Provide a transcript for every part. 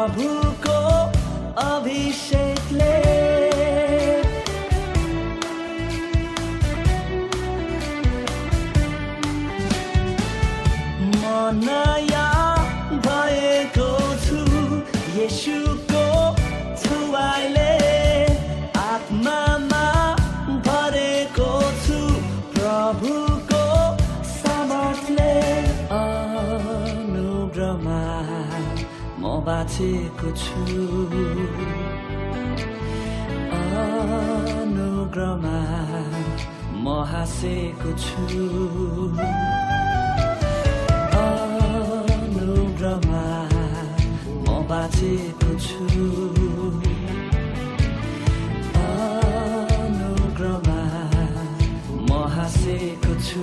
Prabhu बाँचेको छु अनुग्रमा म हाँसेको छु अनुग्रमा म बाँचेको छु अनुग्रमा म हाँसेको छु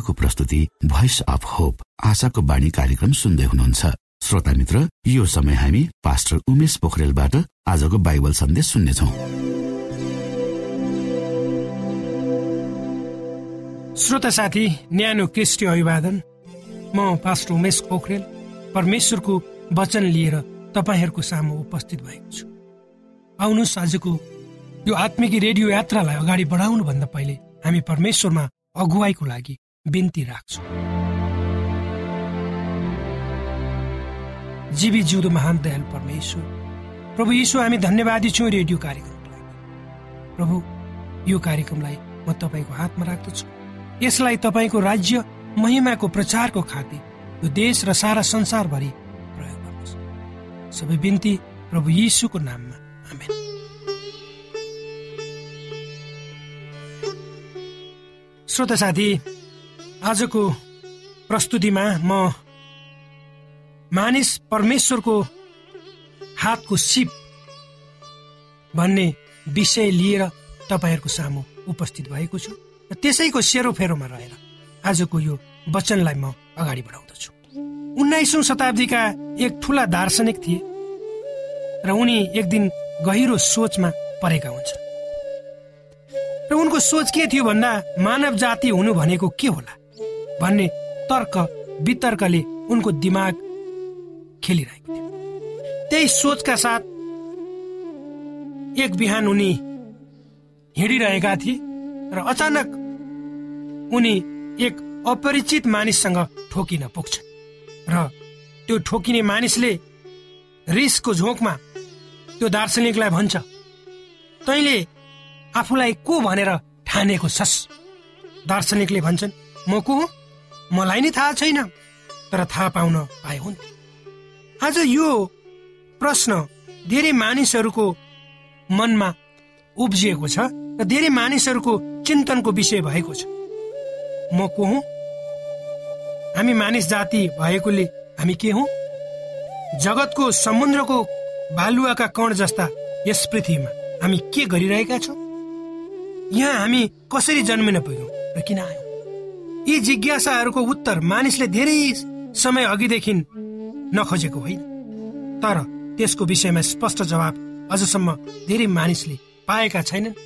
रेडियोको प्रस्तुति भोइस अफ होप आशाको बाणी कार्यक्रम सुन्दै हुनुहुन्छ। श्रोता मित्र यो समय हामी पास्टर उमेश पोखरेलबाट आजको बाइबल सन्देश सुन्नेछौ। श्रोता साथी न्यानो क्रिस्टी अभिवादन। म पास्टर उमेश पोखरेल परमेश्वरको वचन लिएर तपाईँहरूको सामु उपस्थित भएको छु। आउनुहोस् आजको यो आत्मिक रेडियो यात्रालाई अगाडि बढाउनुभन्दा पहिले हामी परमेश्वरमा अगुवाईको लागि बिन्ती राख्छौँ। जीवी जिउँदो महान दयाल परमेश्वर प्रभु यीशु हामी धन्यवादी छौँ रेडियो कार्यक्रमको लागि। प्रभु यो कार्यक्रमलाई म तपाईँको हातमा राख्दछु। यसलाई तपाईँको राज्य महिमाको प्रचारको खातिर यो देश र सारा संसारभरि प्रयोग गर्नुहोस् सबै बिन्ती प्रभु यीशुको नाममा। आमेन। श्रोता साथी आजको प्रस्तुतिमा म मानिस परमेश्वरको हातको सिप भन्ने विषय लिएर तपाईँहरूको सामु उपस्थित भएको छु र त्यसैको सेरोफेरोमा रहेर आजको यो वचनलाई म अगाडि बढाउँदछु। उन्नाइसौँ शताब्दीका एक ठुला दार्शनिक थिए र उनी एक दिन गहिरो सोचमा परेका हुन्छन्। र उनको सोच के थियो भन्दा मानव जाति हुनु भनेको के होला? भन्ने तर्क वितर्कले उनको दिमाग खेलिरहेको थियो। त्यही सोचका साथ एक बिहान उनी हिँडिरहेका थिए र अचानक उनी एक अपरिचित मानिससँग ठोकिन पुग्छन् र त्यो ठोकिने मानिसले रिसको झोकमा त्यो दार्शनिकलाई भन्छ तैँले आफूलाई को भनेर ठानेको छस्? दार्शनिकले भन्छन् म को हुँ? मलाई नै थाहा छैन तर थाहा पाउन पाए हुन्। आज यो प्रश्न धेरै मानिसहरूको मनमा उब्जिएको छ र धेरै मानिसहरूको चिन्तनको विषय भएको छ। म को हुँ? हामी मानिस जाति भएकोले हामी के हौ? जगतको समुद्रको बालुवाका कण जस्ता यस पृथ्वीमा हामी के गरिरहेका छौँ? यहाँ हामी कसरी जन्मिन पुग्यौँ र किन आयौँ? यी जिज्ञासाहरूको उत्तर मानिसले धेरै समय अघिदेखि नखोजेको होइन। तर त्यसको विषयमा स्पष्ट जवाब अझसम्म धेरै मानिसले पाएका छैनन्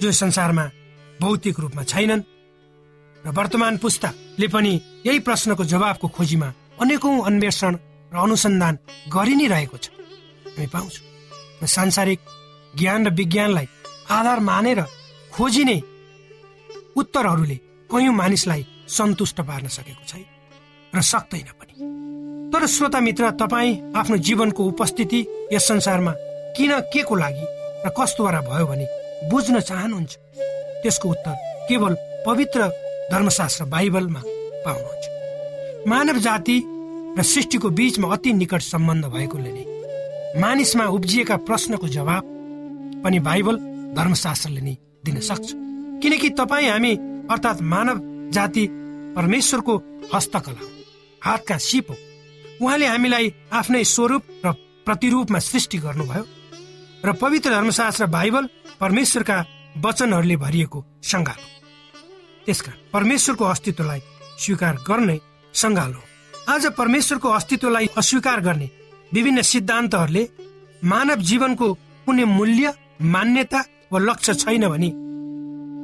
जो संसारमा भौतिक रूपमा छैनन्। र वर्तमान पुस्ताले पनि यही प्रश्नको जवाबको खोजीमा अनेकौं अन्वेषण र अनुसन्धान गरि नै रहेको छ। हामी पाउँछौँ। र सांसारिक ज्ञान र विज्ञानलाई आधार मानेर खोजिने उत्तरहरूले कयौं मानिसलाई सन्तुष्ट पार्न सकेको छैन र सक्दैन पनि। तर श्रोता मित्र तपाईँ आफ्नो जीवनको उपस्थिति यस संसारमा किन के को लागि र कस्तोद्वारा भयो भने बुझ्न चाहनुहुन्छ? त्यसको उत्तर केवल पवित्र धर्मशास्त्र बाइबलमा पाउनुहुन्छ। मानव जाति र सृष्टिको बीचमा अति निकट सम्बन्ध भएकोले नै मानिसमा उब्जिएका प्रश्नको जवाब पनि बाइबल धर्मशास्त्रले नै दिन सक्छ। किनकि तपाईँ हामी अर्थात् मानव जाति परमेश्वरको हस्तकला हातका सिप। हो उहाँले हामीलाई आफ्नै स्वरूप र प्रतिरूपमा सृष्टि गर्नुभयो र पवित्र धर्मशास्त्र बाइबल परमेश्वरका वचनहरूले भरिएको सङ्घाल हो। त्यसकारण परमेश्वरको अस्तित्वलाई स्वीकार गर्ने सङ्घाल हो। आज परमेश्वरको अस्तित्वलाई अस्वीकार गर्ने विभिन्न सिद्धान्तहरूले मानव जीवनको कुनै मूल्य मान्यता वा लक्ष्य छैन भनी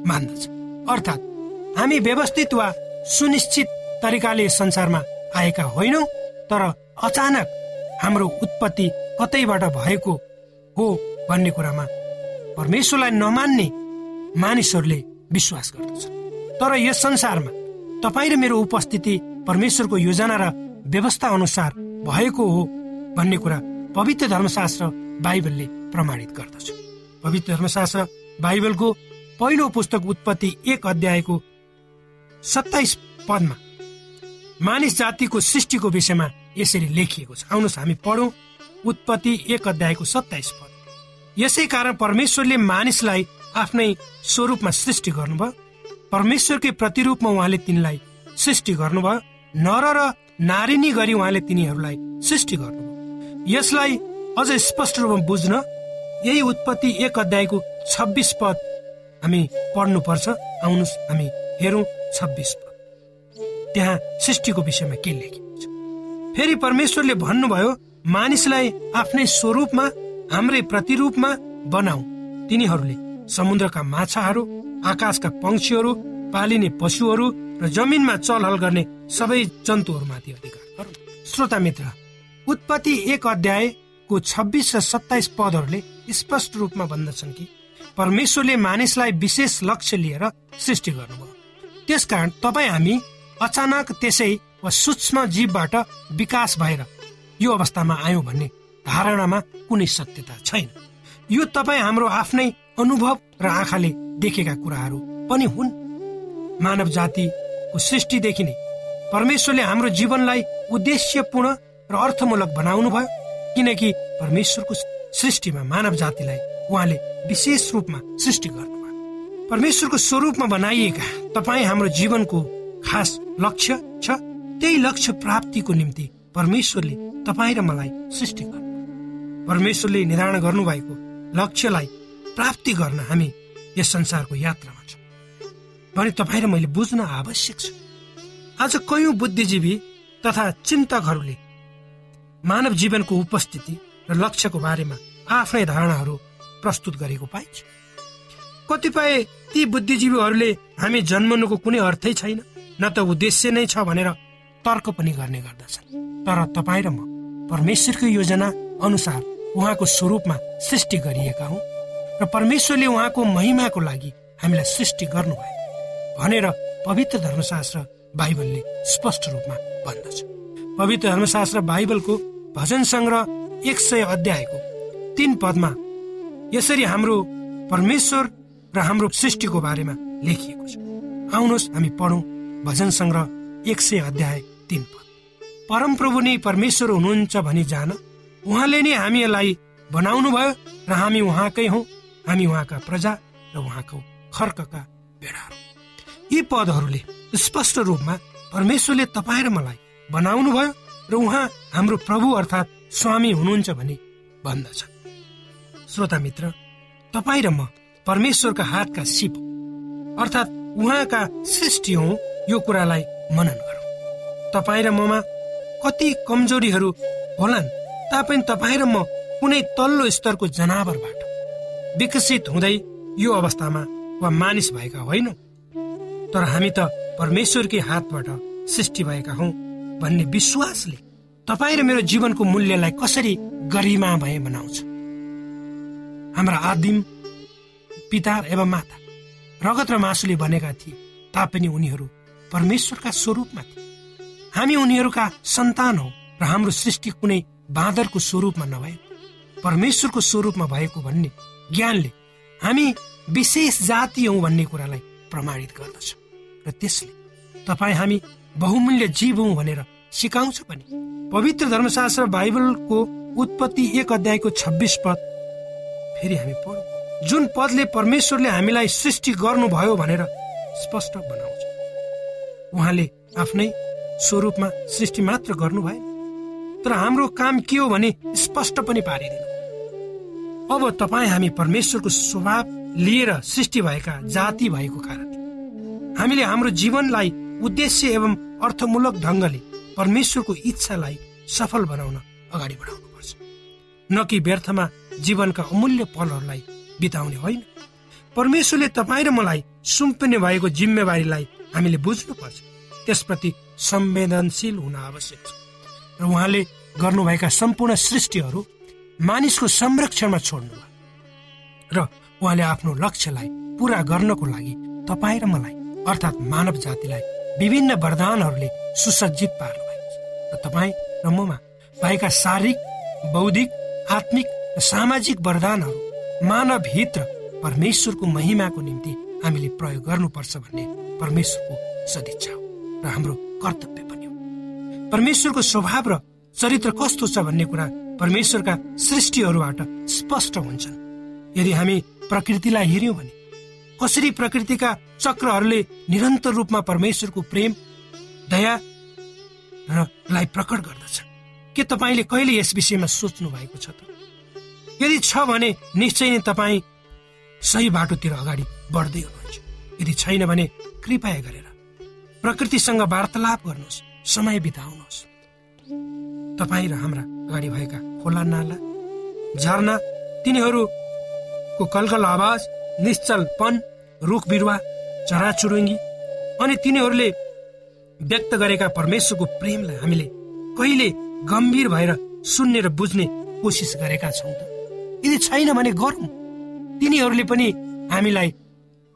मान्दछ। अर्थात् हामी व्यवस्थित वा सुनिश्चित तरिकाले संसारमा आएका होइनौँ तर अचानक हाम्रो उत्पत्ति कतैबाट भएको हो भन्ने कुरामा परमेश्वरलाई नमान्ने मानिसहरूले विश्वास गर्दछ तर यस संसारमा तपाईँ र मेरो उपस्थिति परमेश्वरको योजना र व्यवस्था अनुसार भएको हो भन्ने कुरा पवित्र धर्मशास्त्र बाइबलले प्रमाणित गर्दछ। पवित्र धर्मशास्त्र बाइबलको पहिलो पुस्तक उत्पत्ति एक अध्यायको सत्ताइस पदमा मानिस जातिको सृष्टिको विषयमा यसरी लेखिएको छ। आउनुहोस् हामी पढौँ। उत्पत्ति एक अध्यायको सत्ताइस पद। यसै कारण परमेश्वरले मानिसलाई आफ्नै स्वरूपमा सृष्टि गर्नुभयो। परमेश्वरकै प्रतिरूपमा उहाँले तिनलाई सृष्टि गर्नुभयो। नर र नारिनी गरी उहाँले तिनीहरूलाई सृष्टि गर्नुभयो। यसलाई अझ स्पष्ट रूपमा बुझ्न यही उत्पत्ति एक अध्यायको छब्बिस पद हामी पढ्नुपर्छ। आउनुहोस् हामी हेरौँ। छब्बिस पद। त्यहाँ सृष्टिको विषयमा के लेखिएको छ? फेरि परमेश्वरले भन्नुभयो मानिसलाई आफ्नै स्वरूपमा हाम्रै प्रतिरूपमा बनाऊ। तिनीहरूले समुद्रका माछाहरू आकाशका पंक्षीहरू पालिने पशुहरू र जमिनमा चलहल गर्ने सबै जन्तुहरूमाथि अधिकार श्रोता मित्र उत्पत्ति एक अध्यायको छब्बिस र सत्ताइस पदहरूले स्पष्ट रूपमा भन्दछन् कि परमेश्वरले मानिसलाई विशेष लक्ष्य लिएर सृष्टि गर्नुभयो। त्यसकारण तपाईँ हामी अचानक त्यसै वा सूक्ष्म जीवबाट विकास भएर यो अवस्थामा आयौँ भन्ने धारणामा कुनै सत्यता छैन। यो तपाईँ हाम्रो आफ्नै अनुभव र आँखाले देखेका कुराहरू पनि हुन्। मानव जातिको सृष्टिदेखि नै परमेश्वरले हाम्रो जीवनलाई उद्देश्यपूर्ण र अर्थमूलक बनाउनु भयो किनकि परमेश्वरको सृष्टिमा मानव जातिलाई उहाँले विशेष रूपमा सृष्टि गर्नुभयो। परमेश्वरको स्वरूपमा बनाइएका तपाईँ हाम्रो जीवनको खास लक्ष्य छ त्यही लक्ष्य प्राप्तिको निम्ति परमेश्वरले तपाईँ र मलाई सृष्टि गर्नु। परमेश्वरले निर्धारण गर्नुभएको लक्ष्यलाई प्राप्ति गर्न हामी यस संसारको यात्रामा छौँ। भने तपाईँ र मैले बुझ्न आवश्यक छ। आज कयौँ बुद्धिजीवी तथा चिन्तकहरूले मानव जीवनको उपस्थिति र लक्ष्यको बारेमा आफ्नै धारणाहरू प्रस्तुत गरेको पाइन्छ। कतिपय ती बुद्धिजीवीहरूले हामी जन्मनुको कुनै अर्थै छैन। न त उद्देश्य नै छ भनेर तर्क पनि गर्ने गर्दछन्। तर तपाईँ र म परमेश्वरको योजना अनुसार उहाँको स्वरूपमा सृष्टि गरिएका हौ र परमेश्वरले उहाँको महिमाको लागि हामीलाई सृष्टि गर्नुभयो भनेर पवित्र धर्मशास्त्र बाइबलले स्पष्ट रूपमा भन्दछ। पवित्र धर्मशास्त्र बाइबलको भजन सङ्ग्रह एक सय अध्यायको तीन पदमा यसरी हाम्रो परमेश्वर र हाम्रो सृष्टिको बारेमा लेखिएको छ। आउनुहोस् हामी पढौँ भजन सङ्ग्रह एक सय अध्याय तीन पद। परमप्रभु नै परमेश्वर हुनुहुन्छ भनी जान उहाँले नै हामीलाई बनाउनु भयो र हामी उहाँकै हौ। हामी उहाँका प्रजा र उहाँको खर्कका भेडाहरू। यी पदहरूले स्पष्ट रूपमा परमेश्वरले तपाईँ र मलाई बनाउनु भयो र उहाँ हाम्रो प्रभु अर्थात् स्वामी हुनुहुन्छ भनी भन्दछ। श्रोता मित्र तपाईँ र म परमेश्वरका हातका सिप। अर्थात् उहाँका सृष्टि हौ यो कुरालाई मनन गरौँ। तपाईँ र ममा कति कमजोरीहरू होलान् तापनि तपाईँ र म कुनै तल्लो स्तरको जनावरबाट विकसित हुँदै यो अवस्थामा वा मानिस भएका होइनौँ। तर हामी त परमेश्वरकै हातबाट सृष्टि भएका हौ भन्ने विश्वासले तपाईँ र मेरो जीवनको मूल्यलाई कसरी गरिमा भए बनाउँछ। हाम्रा आदिम पिता एवं माता रगत र मासुले बनेका थिए तापनि उनीहरू परमेश्वरका स्वरूपमा थिए। हामी उनीहरूका सन्तान हौ र हाम्रो सृष्टि कुनै बाँदरको स्वरूपमा नभए परमेश्वरको स्वरूपमा भएको भन्ने ज्ञानले हामी विशेष जाति हौ भन्ने कुरालाई प्रमाणित गर्दछ। र त्यसले तपाईँ हामी बहुमूल्य जीव हौ भनेर सिकाउँछ पनि। पवित्र धर्मशास्त्र बाइबलको उत्पत्ति एक अध्यायको छब्बिस पद फेरि हामी पढौँ। जुन पदले परमेश्वरले हामीलाई सृष्टि गर्नुभयो भनेर स्पष्ट बनाउँछ। उहाँले आफ्नै स्वरूपमा सृष्टि मात्र गर्नु भएन तर हाम्रो काम के हो भने स्पष्ट पनि पारिदिनु। अब तपाईँ हामी परमेश्वरको स्वभाव लिएर सृष्टि भएका जाति भएको कारण हामीले हाम्रो जीवनलाई उद्देश्य एवं अर्थमूलक ढङ्गले परमेश्वरको इच्छालाई सफल बनाउन अगाडि बढाउनुपर्छ। न कि व्यर्थमा जीवनका अमूल्य पलहरूलाई बिताउने होइन। परमेश्वरले तपाईँ र मलाई सुम्पिने भएको जिम्मेवारीलाई हामीले बुझ्नुपर्छ। त्यसप्रति संवेदनशील हुन आवश्यक छ। र उहाँले गर्नुभएका सम्पूर्ण सृष्टिहरू मानिसको संरक्षणमा छोड्नुभयो। र उहाँले आफ्नो लक्ष्यलाई पूरा गर्नको लागि तपाईँ र मलाई अर्थात् मानव जातिलाई विभिन्न वरदानहरूले सुसज्जित पार्नु भएको छ। र तपाईँ र ममा भएका शारीरिक बौद्धिक आत्मिक र सामाजिक वरदानहरू मानव हित र परमेश्वरको महिमाको निम्ति हामीले प्रयोग गर्नुपर्छ भन्ने परमेश्वरको सदिच्छा हो र हाम्रो कर्तव्य पनि हो। परमेश्वरको स्वभाव र चरित्र कस्तो छ भन्ने कुरा परमेश्वरका सृष्टिहरूबाट स्पष्ट हुन्छन्। यदि हामी प्रकृतिलाई हेऱ्यौँ भने कसरी प्रकृतिका चक्रहरूले निरन्तर रूपमा परमेश्वरको प्रेम दया र लाई प्रकट गर्दछ? के तपाईँले कहिले यस विषयमा सोच्नु भएको छ त? यदि छ भने निश्चय नै तपाईँ सही बाटोतिर अगाडि बढ्दै हुनुहुन्छ। यदि छैन भने कृपया गरेर प्रकृतिसँग वार्तालाप गर्नुहोस्। समय बिताउनुहोस्। तपाईँ र हाम्रा अगाडि भएका खोला नाला झरना तिनीहरूको कलकल आवाज निश्चलपन रुख बिरुवा चराचुरुङ्गी अनि तिनीहरूले व्यक्त गरेका परमेश्वरको प्रेमलाई हामीले कहिले गम्भीर भएर सुन्ने र बुझ्ने कोसिस गरेका छौँ त। यदि छैन भने गरौँ। तिनीहरूले पनि हामीलाई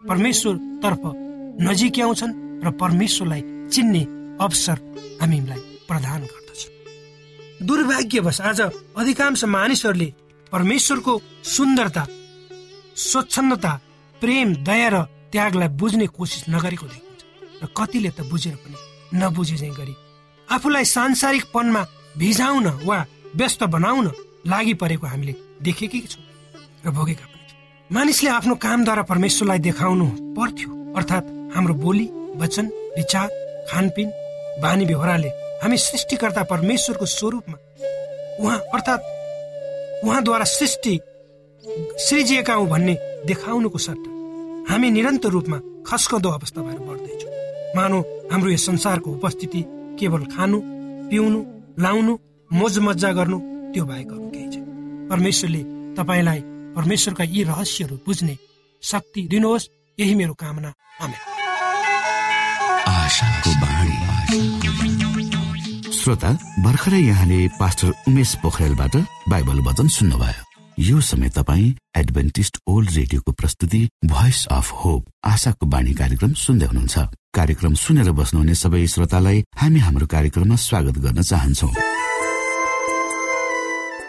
परमेश्वरतर्फ नजिक्याउँछन् र परमेश्वरलाई चिन्ने अवसर हामीलाई प्रदान गर्दछ दुर्भाग्यवश आज अधिकांश मानिसहरूले परमेश्वरको सुन्दरता स्वच्छन्दता प्रेम दया र त्यागलाई बुझ्ने कोसिस नगरेको देखिन्छ र कतिले त बुझेर पनि नबुझे गरी आफूलाई सांसारिकपनमा भिजाउन वा व्यस्त बनाउन लागि परेको हामीले देखेकै छौँ र भोगेका पनि छौँ। मानिसले आफ्नो कामद्वारा परमेश्वरलाई देखाउनु पर्थ्यो। अर्थात् हाम्रो बोली वचन विचार खानपिन बानी व्यवहारले हामी सृष्टिकर्ता परमेश्वरको स्वरूपमा उहाँ अर्थात् उहाँद्वारा सृष्टि सृजिएका हौँ भन्ने देखाउनुको सट्टा हामी निरन्तर रूपमा खस्कदो अवस्था भएर बढ्दैछौँ। मानौ हाम्रो यस संसारको उपस्थिति केवल खानु पिउनु लाउनु मोज मजा गर्नु त्यो बाहेक परमेश्वरले तपाईँलाई परमेश्वरका यी रहस्यहरू बुझ्ने शक्ति दिनुहोस्। यही मेरो कामना। श्रोता भर्खरै यहाँले पास्टर उमेश पोखरेलबाट बाइबल वचन सुन्नुभयो। यो समय तपाईँ एडभेन्टिस्ट ओल्ड रेडियोको प्रस्तुति भोइस अफ होप आशाको बाणी कार्यक्रम सुन्दै हुनुहुन्छ। कार्यक्रम सुनेर बस्नुहुने सबै श्रोतालाई हामी हाम्रो कार्यक्रममा स्वागत गर्न चाहन्छौ।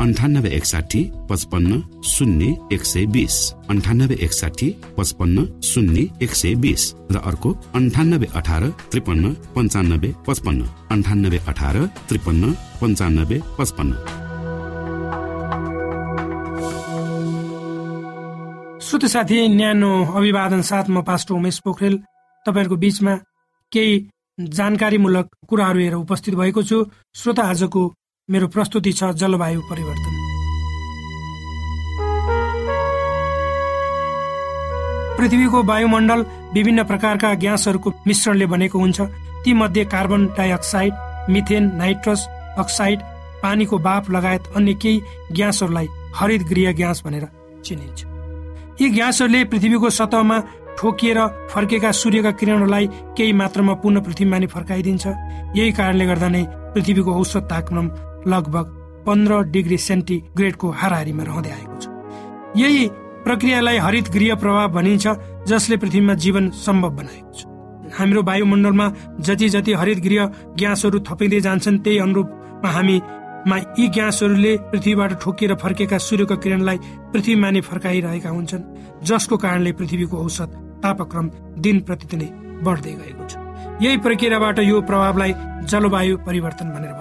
अन्ठानब्बे एकसाठी पचपन्न शून्य एक सय बिस अन्ठानब्बे एकसाठी पचपन्न शून्य एक सय बिस र अर्को अन्ठानब्बे अठार त्रिपन्न पन्चानब्बे पचपन्न। अन्ठानब्बे अठार त्रिपन्न पन्चानब्बे पचपन्न। श्रोत साथी न्यानो अभिवादन साथ म पास्टर उमेश पोखरेल। तपाईँहरूको बिचमा केही जानकारीमूलक कुराहरू हेरेर उपस्थित भएको छु। श्रोता आजको मेरो प्रस्तुति छ जलवायु परिवर्तन। पृथ्वीको वायुमण्डल विभिन्न प्रकारका ग्यासहरूको मिश्रणले बनेको हुन्छ। तीमध्ये carbon dioxide methane nitrous oxide पानीको बाफ लगायत अन्य केही ग्यासहरूलाई हरित गृह ग्यास भनेर चिनिन्छ। यी ग्यासहरूले पृथ्वीको सतहमा ठोकिएर फर्केका सूर्यका किरणहरूलाई केही मात्रामा पुनः पृथ्वीमा नै फर्काइदिन्छ। यही कारणले गर्दा नै पृथ्वीको औसत तापक्रम लगभग पन्ध्र डिग्री सेन्टिग्रेडको हाराहारीमा रहँदै आएको छ। यही प्रक्रियालाई हरित गृह प्रभाव भनिन्छ जसले पृथ्वीमा जीवन सम्भव बनाएको छ। हाम्रो वायुमण्डलमा जति जति हरित गृह ग्यासहरू थपिँदै जान्छन् त्यही अनुरूपमा हामीमा यी ग्यासहरूले पृथ्वीबाट ठोकिएर फर्केका सूर्यको किरणलाई पृथ्वीमा नै फर्काइरहेका हुन्छन् जसको कारणले पृथ्वीको औसत तापक्रम दिन प्रतिदिनै बढ्दै गएको छ। यही प्रक्रियाबाट यो प्रभावलाई जलवायु परिवर्तन भनेर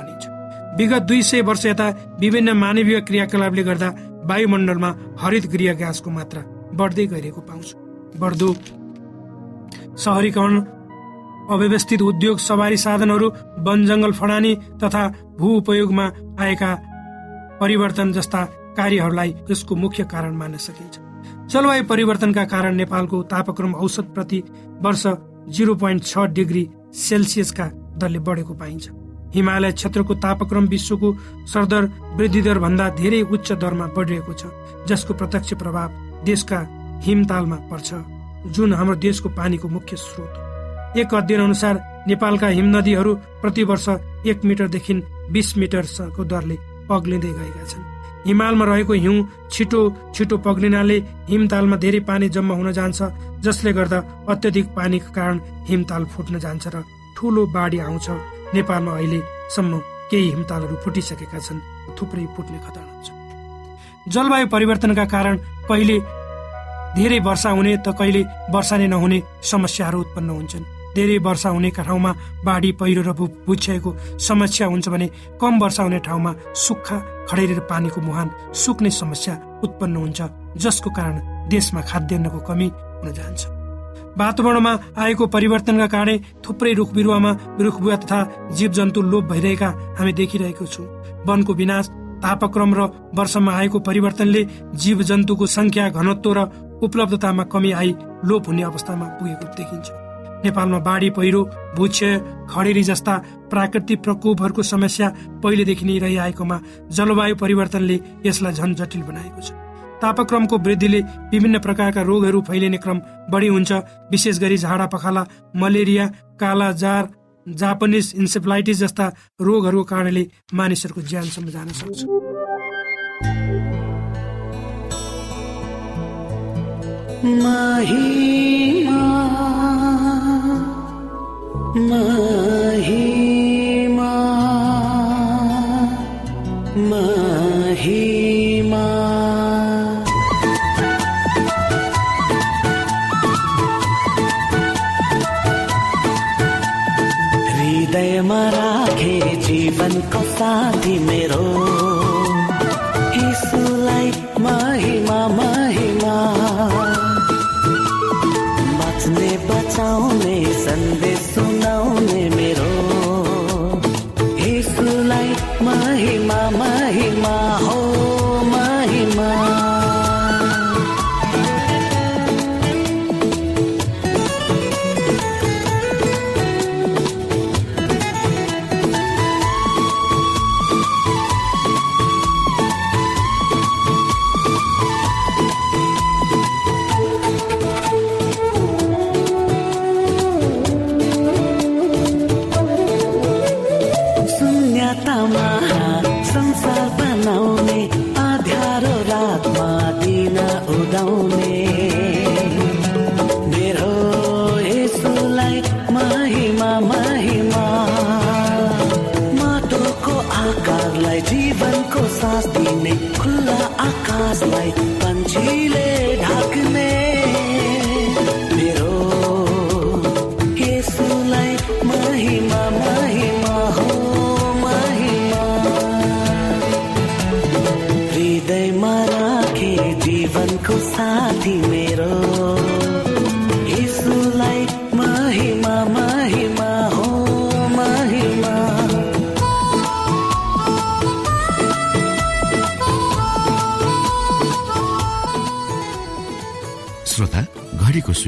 विगत दुई सय वर्ष यता विभिन्न मानवीय क्रियाकलापले गर्दा वायुमण्डलमा हरित गृह ग्यासको मात्रा बढ्दै गइरहेको पाउँछ। बढ्दो सहरीकरण अव्यवस्थित उद्योग सवारी साधनहरू वन जङ्गल फडानी तथा भू उपयोगमा आएका परिवर्तन जस्ता कार्यहरूलाई यसको मुख्य कारण मान्न सकिन्छ। जलवायु परिवर्तनका कारण नेपालको तापक्रम औसत प्रति वर्ष जिरो पोइन्ट छ डिग्री सेल्सियसका दरले बढेको पाइन्छ। हिमालय क्षेत्रको तापक्रम विश्वको सरदर वृद्धि दर भन्दा धेरै उच्च दरमा बढिरहेको छ जसको प्रत्यक्ष प्रभाव देशका हिमतालमा पर्छ जुन हाम्रो देशको पानीको मुख्य स्रोत। एक अध्ययन अनुसार नेपालका हिमनदीहरू प्रति वर्ष एक मिटरदेखि बिस मिटरको दरले पग्लिँदै गएका छन्। हिमालमा रहेको हिउँ छिटो छिटो पग्लिनाले हिमतालमा धेरै पानी जम्मा हुन जान्छ जसले गर्दा अत्यधिक पानीको कारण हिमताल फुट्न जान्छ र ठुलो बाढी आउँछ। नेपालमा अहिलेसम्म केही हिमतालहरू फुटिसकेका छन्। थुप्रै फुट्ने खतरा हुन्छ। जलवायु परिवर्तनका कारण कहिले धेरै वर्षा हुने त कहिले वर्षा नै नहुने समस्याहरू उत्पन्न हुन्छन्। धेरै वर्षा हुने ठाउँमा बाढी पहिरो र भुछ्याएको समस्या हुन्छ भने कम वर्षा हुने ठाउँमा सुक्खा खडेरी पानीको मुहान सुक्ने समस्या उत्पन्न हुन्छ जसको कारण देशमा खाद्यान्नको कमी हुन जान्छ। वातावरणमा आएको परिवर्तनका कारण थुप्रै रुख बिरुवामा रुख बिरुवा तथा जीव जन्तु लोप भइरहेका हामी देखिरहेको छौँ। वनको विनाश तापक्रम र वर्षमा आएको परिवर्तनले जीव जन्तुको संख्या घनत्व र उपलब्धतामा कमी आई लोप हुने अवस्थामा पुगेको देखिन्छ। नेपालमा बाढी पहिरो भूक्षय खडेरी जस्ता प्राकृतिक प्रकोपहरूको समस्या पहिलेदेखि नै रहिआएकोमा जलवायु परिवर्तनले यसलाई झन जटिल बनाएको छ। तापक्रमको वृद्धिले विभिन्न प्रकारका रोगहरू फैलिने क्रम बढी हुन्छ। विशेष गरी झाडा पखाला मलेरिया काला जार जापानिज इन्सेफ्लाइटिस जस्ता रोगहरूको कारणले मानिसहरूको ज्यानसम्म जान सक्छ। महिमा महिमा जीवनको साथी मेरो। यीशुलाई महिमा महिमा। बाँच्ने बचाउने सन्देश